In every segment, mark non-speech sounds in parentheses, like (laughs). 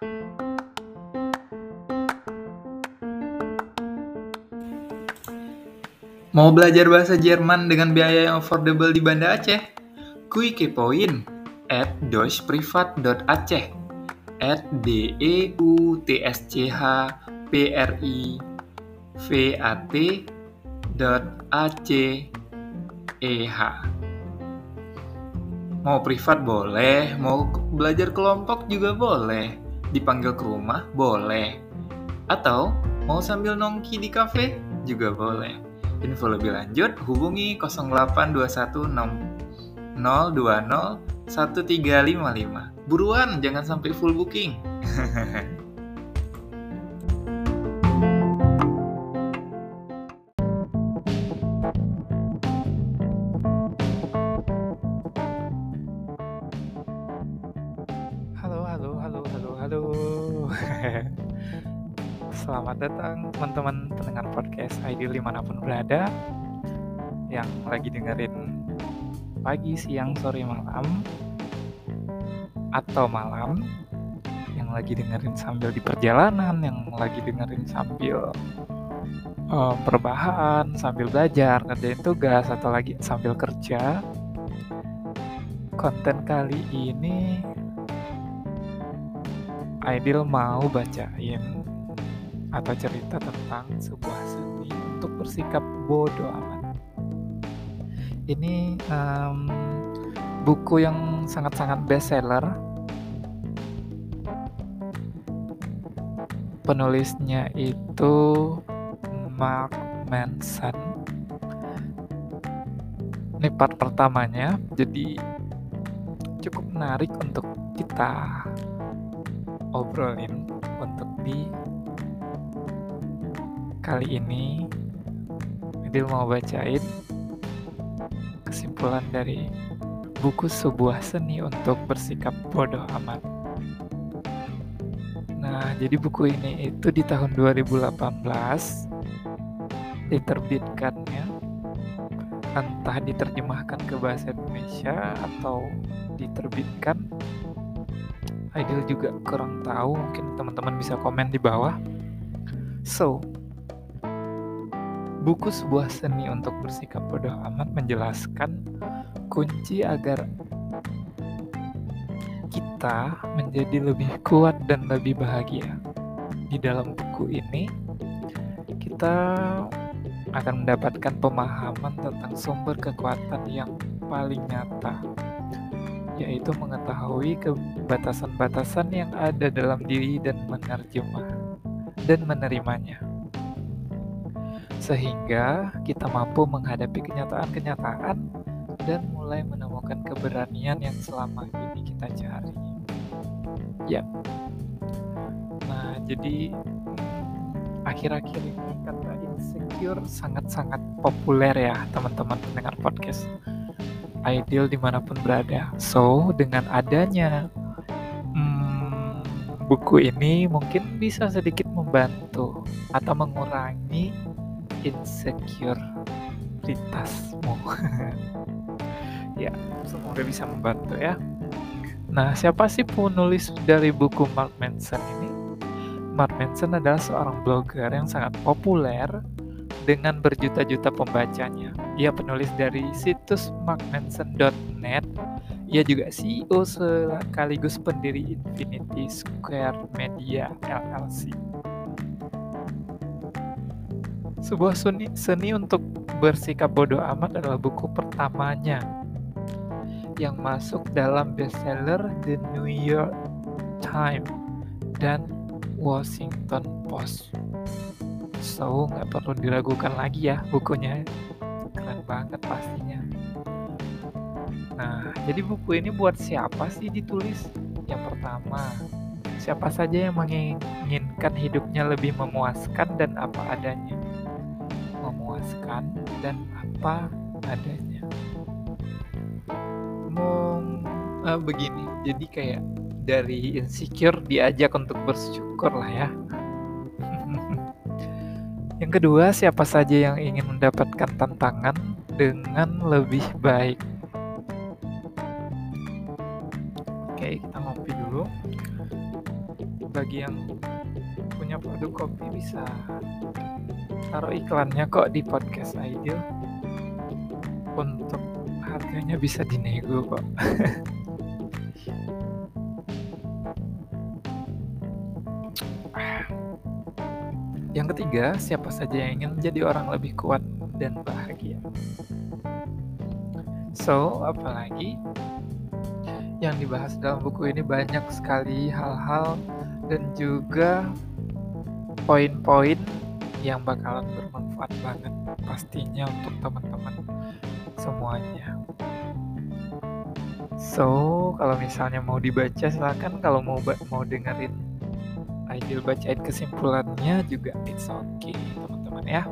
Mau belajar bahasa Jerman dengan biaya yang affordable di Banda Aceh? Kui kepoin at deutschprivat.aceh at d e u t s c h p r i v a t dot a c e h Mau privat boleh, mau belajar kelompok juga boleh, dipanggil ke rumah boleh, atau mau sambil nongki di kafe juga boleh. Info lebih lanjut hubungi 08216 020 1355. Buruan, jangan sampai full booking. (laughs) Selamat datang teman-teman pendengar podcast Ideal di mana pun berada yang lagi dengerin pagi, siang, sore, malam atau malam yang lagi dengerin sambil di perjalanan, yang lagi dengerin sambil uh, perbahan, sambil belajar, ngerjain tugas atau lagi sambil kerja. Konten kali ini Aidil mau bacain atau cerita tentang sebuah seni untuk bersikap bodoh amat. Ini um, buku yang sangat-sangat bestseller. Penulisnya itu Mark Manson. Ini part pertamanya, jadi cukup menarik untuk kita obrolin untuk di kali ini Adil mau bacain kesimpulan dari buku sebuah seni untuk bersikap bodoh amat. Nah, jadi buku ini itu di tahun 2018 diterbitkannya entah diterjemahkan ke bahasa Indonesia atau diterbitkan Aidil juga kurang tahu mungkin teman-teman bisa komen di bawah. So buku sebuah seni untuk bersikap bodoh amat menjelaskan kunci agar kita menjadi lebih kuat dan lebih bahagia. Di dalam buku ini kita akan mendapatkan pemahaman tentang sumber kekuatan yang paling nyata yaitu mengetahui kebatasan-batasan yang ada dalam diri dan menerjemah dan menerimanya. Sehingga kita mampu menghadapi kenyataan-kenyataan dan mulai menemukan keberanian yang selama ini kita cari. Ya. Nah, jadi akhir-akhir ini kata insecure sangat-sangat populer ya teman-teman pendengar podcast ideal di mana pun berada. So, dengan adanya hmm, buku ini mungkin bisa sedikit membantu atau mengurangi insecuritasmu. (laughs) ya, semoga bisa membantu ya. Nah, siapa sih penulis dari buku Mark Manson ini? Mark Manson adalah seorang blogger yang sangat populer dengan berjuta-juta pembacanya. Ia penulis dari situs markmanson.net. Ia juga CEO sekaligus pendiri Infinity Square Media LLC. Sebuah seni, seni untuk bersikap bodoh amat adalah buku pertamanya yang masuk dalam bestseller The New York Times dan Washington Post. So, nggak perlu diragukan lagi ya bukunya. Banget pastinya. Nah, jadi buku ini buat siapa sih ditulis? Yang pertama, siapa saja yang menginginkan hidupnya lebih memuaskan dan apa adanya. Memuaskan dan apa adanya. Mau uh, begini, jadi kayak dari insecure diajak untuk bersyukur lah ya. (laughs) Yang kedua, siapa saja yang ingin mendapatkan tantangan dengan lebih baik. Oke, kita ngopi dulu. bagi yang punya produk kopi bisa taruh iklannya kok di podcast Ideal untuk harganya bisa dinego kok (laughs) yang ketiga siapa saja yang ingin menjadi orang lebih kuat dan bahagia so apalagi yang dibahas dalam buku ini banyak sekali hal-hal dan juga poin-poin yang bakalan bermanfaat banget pastinya untuk teman-teman semuanya. So, kalau misalnya mau dibaca silahkan kalau mau mau dengerin Ideal bacain kesimpulannya juga it's okay teman-teman ya.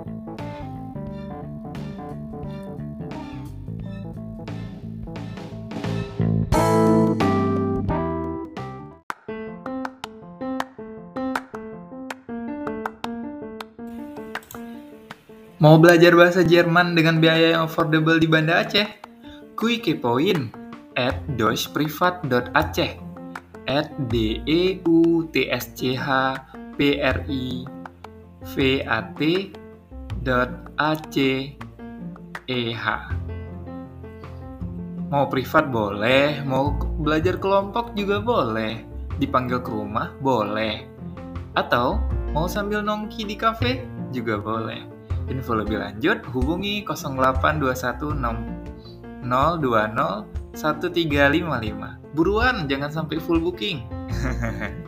Mau belajar bahasa Jerman dengan biaya yang affordable di Banda Aceh? Kui kepoin at deutschprivat.aceh at d e u t s c h p r i v a t dot a c e h Mau privat boleh, mau belajar kelompok juga boleh, dipanggil ke rumah boleh, atau mau sambil nongki di kafe juga boleh. Info lebih lanjut hubungi 0821 020 1355. Buruan, jangan sampai full booking. (laughs)